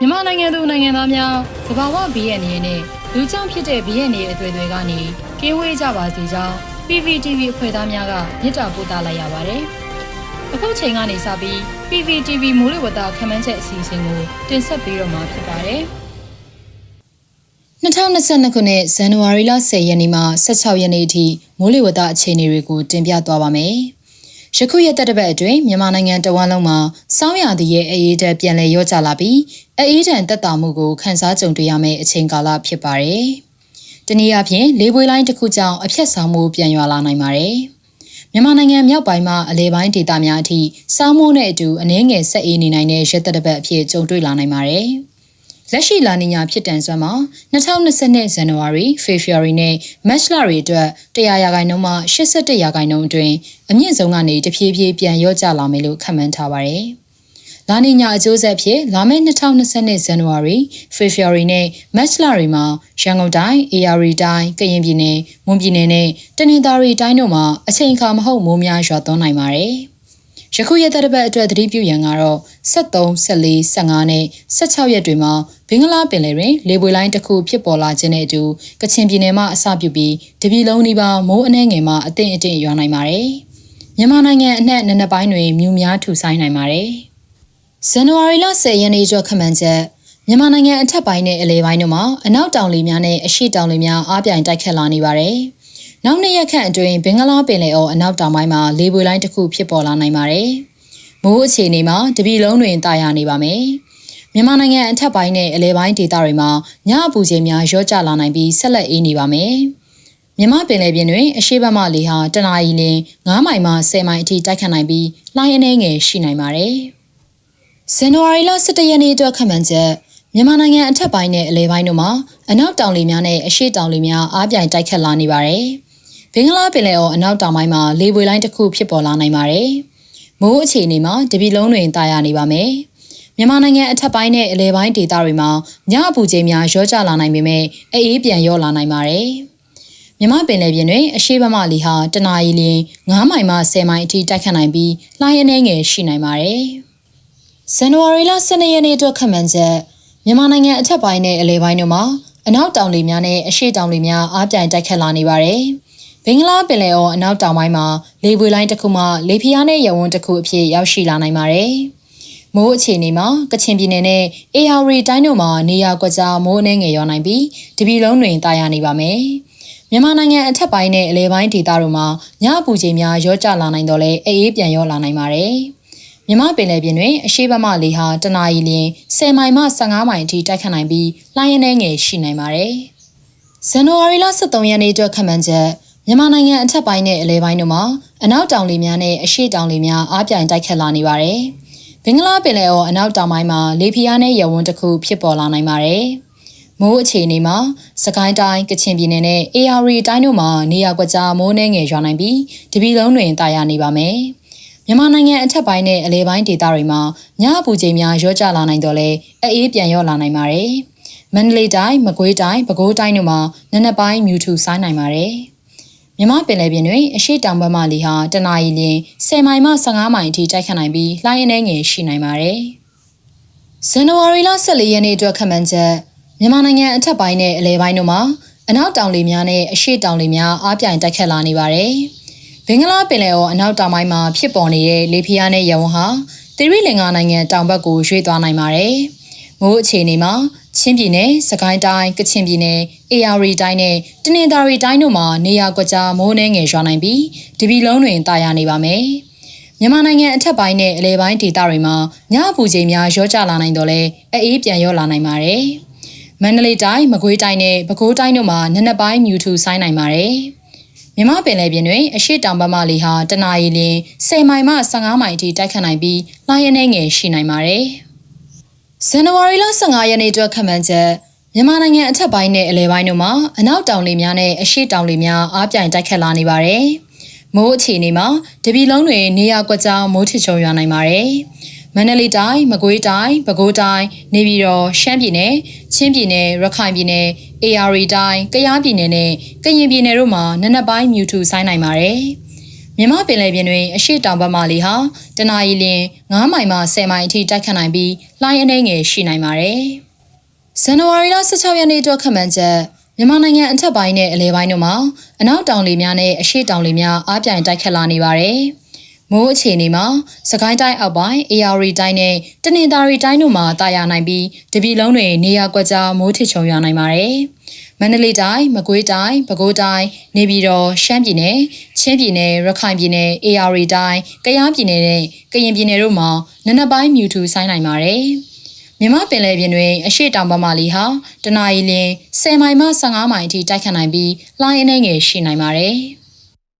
မြန်မာနိုင်ငံသူနိုင်ငံသားများသဘာဝဘီရဲ့အနေနဲ့လူကြောင့်ဖြစ်တဲ့ဘီရဲ့နေအသွေးတွေကနေကင်းဝေးကြပါစေကြောင်း PPTV အဖွဲ့သားများကမြစ်တာပို့သလိုက်ရပါတယ်။အခုချိန်ကနေစပြီး PPTV မိုးလေဝသခန့်မှန်းချက်အစီအစဉ်ကိုတင်ဆက်ပေးတော့မှာဖြစ်ပါတယ်။2022ခုနှစ်ဇန်နဝါရီလ10ရက်နေ့မှ16ရက်နေ့အထိမိုးလေဝသအခြေအနေတွေကိုတင်ပြသွားပါမယ်။ ယခုရက်သက်တစ်ပတ်အတွင်းမြန်မာနိုင်ငံတဝန်းလုံးမှာစောင်းရသည်ရဲ့အေးအေးတက်ပြန်လည်ရော့ကျလာပြီးအေးဒဏ်တက်တာမှုကိုခန်းစားကြုံတွေ့ရမယ့်အချိန်ကာလဖြစ်ပါတယ်။တနည်းအားဖြင့်လေပွေလိုင်းတစ်ခုကြောင့်အဖြတ်ဆောင်မှုပြန်ရွာလာနိုင်ပါတယ်။မြန်မာနိုင်ငံမြောက်ပိုင်းမှာအလဲပိုင်းဒေသများအထိစောင်းမိုးနဲ့အတူအနှဲငယ်ဆက်အေးနေနိုင်တဲ့ရက်သက်တစ်ပတ်အဖြစ်ကြုံတွေ့လာနိုင်ပါတယ်။ လက်ရှိလာနီညာဖြစ်တန်စွမ်းမှာ2020ဇန်နဝါရီဖေဖော်ဝါရီနဲ့မတ်လတွေအတွက်100ရာခိုင်နှုန်းမှ81ရာခိုင်နှုန်းအတွင်းအမြင့်ဆုံးကနေတဖြည်းဖြည်းပြန်လျော့ကျလာမယ်လို့ခန့်မှန်းထားပါတယ်။လာနီညာအကျိုးဆက်ဖြစ်လာမယ့်2020ဇန်နဝါရီဖေဖော်ဝါရီနဲ့မတ်လတွေမှာရန်ကုန်တိုင်း၊ AR တိုင်း၊ကရင်ပြည်နယ်၊မွန်ပြည်နယ်နဲ့တနင်္သာရီတိုင်းတို့မှာအချိန်အခါမဟုတ်မိုးများရွာသွန်းနိုင်ပါတယ်။ ယခုရက်သက်ပတ်အတွက်သတိပြုရန်ကတော့73 14 15နဲ့16ရက်တွေမှာဘင်္ဂလားပင်လယ်တွင်လေပွေလိုင်းတစ်ခုဖြစ်ပေါ်လာခြင်းနဲ့အတူကချင်ပြည်နယ်မှအစပြုပြီးတပြည်လုံးဒီပါမိုးအနှဲငယ်မှအထင်အထင်ရွာနိုင်ပါတယ်။မြန်မာနိုင်ငံအနှံ့နနက်ပိုင်းတွင်မြူများထူဆိုင်နိုင်ပါတယ်။ဇန်နဝါရီလ10ရက်နေ့ကျော်ခန့်မှန်းချက်မြန်မာနိုင်ငံအထက်ပိုင်းနဲ့အလဲပိုင်းတို့မှာအနောက်တောင်လေများနဲ့အရှေ့တောင်လေများအားပြိုင်တိုက်ခတ်လာနေပါတယ်။ နောက်နှစ်ရက်ခန့်အတွင်းဘင်္ဂလားပင်လယ်အော်အနောက်တောင်ပိုင်းမှာလေပွေလိုင်းတစ်ခုဖြစ်ပေါ်လာနိုင်ပါတယ်။မိုးအခြေအနေမှာတပြည်လုံးတွင်တာယာနေပါမယ်။မြန်မာနိုင်ငံအထက်ပိုင်းနဲ့အလဲပိုင်းဒေသတွေမှာညအပူချိန်များရော့ကျလာနိုင်ပြီးဆက်လက်အေးနေပါမယ်။မြမပင်လယ်ပြင်တွင်အရှိတ်ဘက်မှလေဟာတနအီလ9မိုင်မှ10မိုင်အထိတိုက်ခတ်နိုင်ပြီးလှိုင်းအနေငယ်ရှိနိုင်ပါတယ်။ဇန်နဝါရီလ17ရက်နေ့အတွက်ခန့်မှန်းချက်မြန်မာနိုင်ငံအထက်ပိုင်းနဲ့အလဲပိုင်းတို့မှာအနောက်တောင်လေများနဲ့အရှေ့တောင်လေများအားပြိုင်တိုက်ခတ်လာနေပါတယ်။ ဘင်္ဂလားပင်လယ်အော်အနောက်တောင်ပိုင်းမှာလေပွေလိုင်းတစ်ခုဖြစ်ပေါ်လာနိုင်ပါတယ်။မိုးအခြေအနေမှာတပြည်လုံးတွင်တာယာနေပါမယ်။မြန်မာနိုင်ငံအထက်ပိုင်းနဲ့အလဲပိုင်းဒေသတွေမှာညအပူချိန်များရောကျလာနိုင်ပေမဲ့အေးပြန်ရောလာနိုင်ပါတယ်။မြမပင်လယ်ပြင်တွင်အရှိဘမလီဟာတနအီလရင်9မိုင်မှ10မိုင်အထိတိုက်ခတ်နိုင်ပြီးလှိုင်းအနေငယ်ရှိနိုင်ပါတယ်။ဇန်နဝါရီလ12ရက်နေ့အတွက်ခန့်မှန်းချက်မြန်မာနိုင်ငံအထက်ပိုင်းနဲ့အလဲပိုင်းတို့မှာအနောက်တောင်လေများနဲ့အရှေ့တောင်လေများအားပြိုင်တိုက်ခတ်လာနေပါတယ်။ ဘင်္ဂလားပင်လယ်အော်အနောက်တောင်ပိုင်းမှာလေပွေလိုင်းတစ်ခုမှလေဖျားနဲ့ရဝန်းတစ်ခုအဖြစ်ရောက်ရှိလာနိုင်ပါတယ်။မိုးအခြေအနေမှာကချင်ပြည်နယ်နဲ့အေယာရီတိုင်းတို့မှာနေရာကွက်ကြားမိုးအနှဲငယ်ရောနိုင်ပြီးတပြည်လုံးတွင်တာယာနေပါမယ်။မြန်မာနိုင်ငံအထက်ပိုင်းနဲ့အလဲပိုင်းဒေသတို့မှာညအပူချိန်များရောကျလာနိုင်တော့လဲအေးအေးပြန်ရောလာနိုင်ပါတယ်။မြမပင်လယ်ပြင်တွင်အရှိဘမလေဟာတနအီလရင်10မိုင်မှ15မိုင်အထိတိုက်ခတ်နိုင်ပြီးလှိုင်းရင်းငယ်ရှိနိုင်ပါတယ်။ဇန်နဝါရီလ23ရက်နေ့အတွက်ခန့်မှန်းချက် မြန်မာနိုင်ငံအထက်ပိုင်းနဲ့အလဲပိုင်းတို့မှာအနောက်တောင်လေများနဲ့အရှေ့တောင်လေများအားပြိုင်တိုက်ခတ်လာနေပါတယ်။ဘင်္ဂလားပင်လယ်အော်အနောက်တောင်ပိုင်းမှာလေပြင်းအားနဲ့ရဝန်းတစ်ခုဖြစ်ပေါ်လာနိုင်ပါတယ်။မိုးအခြေအနေမှာစကိုင်းတိုင်းကချင်ပြည်နယ်နဲ့ AR တိုင်းတို့မှာနေရာကွက်ကြားမိုးနှဲငယ်ရွာနိုင်ပြီးတပြည်လုံးတွင်တာယာနေပါမယ်။မြန်မာနိုင်ငံအထက်ပိုင်းနဲ့အလဲပိုင်းဒေသတွေမှာညအပူချိန်များရော့ကျလာနိုင်တော့လဲအေးပြန်ရော့လာနိုင်ပါတယ်။မန္တလေးတိုင်းမကွေးတိုင်းပဲခူးတိုင်းတို့မှာနနက်ပိုင်းမြူထူဆိုင်းနိုင်ပါတယ်။ မြမပင်လယ်ပြင်တွင်အရှိတောင်ဘက်မှလေဟာတနအီလရင်10မိုင်မှ15မိုင်အထိတိုက်ခတ်နိုင်ပြီးလှိုင်းအနေငယ်ရှိနိုင်ပါတယ်။ဇန်နဝါရီလ14ရက်နေ့အတွက်ခန့်မှန်းချက်မြန်မာနိုင်ငံအထက်ပိုင်းနဲ့အလဲပိုင်းတို့မှာအနောက်တောင်လေများနဲ့အရှိတောင်လေများအားပြိုင်တိုက်ခတ်လာနေပါတယ်။ဘင်္ဂလားပင်လယ်အော်အနောက်တောင်ပိုင်းမှာဖြစ်ပေါ်နေတဲ့လေဖိအားနဲ့ရဝန်းဟာသီရိလင်္ကာနိုင်ငံတောင်ဘက်ကိုရွေ့သွားနိုင်ပါတယ်။ မိုးအခြေအနေမှာချင်းပြည်နယ်၊စကိုင်းတိုင်း၊ကချင်ပြည်နယ်၊အေရီတိုင်းနဲ့တနင်္သာရီတိုင်းတို့မှာနေရာကွက်ကြားမိုးနှဲငယ်ရွာနိုင်ပြီးတပီလုံးတွင်တာယာနေပါမယ်။မြန်မာနိုင်ငံအထက်ပိုင်းနဲ့အလဲပိုင်းဒေသတွေမှာညအပူချိန်များရောကျလာနိုင်တော့လဲအေးပြန်ရောလာနိုင်ပါတယ်။မန္တလေးတိုင်း၊မကွေးတိုင်းနဲ့ပဲခူးတိုင်းတို့မှာနနက်ပိုင်းမြူထူဆိုင်းနိုင်ပါတယ်။မြမပင်လယ်ပြင်တွင်အရှိတောင်ဘက်မှလေဟာတနအီလရင်10မိုင်မှ15မိုင်အထိတိုက်ခတ်နိုင်ပြီးလှိုင်းရနေငယ်ရှိနိုင်ပါတယ်။ ဇန်နဝါရီလ15ရက်နေ့အတွက်ခန့်မှန်းချက်မြန်မာနိုင်ငံအထက်ပိုင်းနဲ့အလဲပိုင်းတို့မှာအနောက်တောင်လေများနဲ့အရှေ့တောင်လေများအားပြိုင်တိုက်ခတ်လာနေပါတယ်။မိုးအခြေအနေမှာတပြည်လုံးတွင်နေရာကွက်ကြားမိုးထချုံရွာနိုင်ပါတယ်။မန္တလေးတိုင်း၊မကွေးတိုင်း၊ပဲခူးတိုင်း၊နေပြည်တော်၊ရှမ်းပြည်နယ်၊ချင်းပြည်နယ်၊ရခိုင်ပြည်နယ်၊အေရီတိုင်း၊ကယားပြည်နယ်နဲ့ကရင်ပြည်နယ်တို့မှာနနက်ပိုင်းမြူထူဆိုင်းနိုင်ပါတယ်။ မြန်မာပင်လယ်ပြင်တွင်အရှိတောင်ဘက်မှလေဟာတနအီလရင်9မိုင်မှ10မိုင်အထိတိုက်ခတ်နိုင်ပြီးလှိုင်းအနေငယ်ရှိနိုင်ပါတယ်။ဇန်နဝါရီလ16ရက်နေ့အတွက်ခန့်မှန်းချက်မြန်မာနိုင်ငံအထက်ပိုင်းနဲ့အလဲပိုင်းတို့မှာအနောက်တောင်လေများနဲ့အရှေ့တောင်လေများအားပြိုင်တိုက်ခတ်လာနေပါတယ်။မိုးအခြေအနေမှာစကိုင်းတိုင်းအောက်ပိုင်း AR တိုင်းနဲ့တနင်္သာရီတိုင်းတို့မှာတာယာနိုင်ပြီးတပြည်လုံးတွင်နေရာကွက်ကြားမိုးထစ်ချုံရွာနိုင်ပါတယ်။မန္တလေးတိုင်း၊မကွေးတိုင်း၊ပဲခူးတိုင်း၊နေပြည်တော်၊ရှမ်းပြည်နယ်၊ ချင်းပြည်နယ်၊ရခိုင်ပြည်နယ်၊အေရီတိုင်း၊ကယားပြည်နယ်နဲ့ကရင်ပြည်နယ်တို့မှာနနက်ပိုင်းမြူထူဆိုင်းနိုင်ပါတယ်။မြမပင်လယ်ပြင်တွင်အရှိတောင်ဘက်မှလီဟာတနအီလရင်10မိုင်မှ15မိုင်အထိတိုက်ခတ်နိုင်ပြီးလှိုင်းအနှဲငယ်ရှိနိုင်ပါတယ်။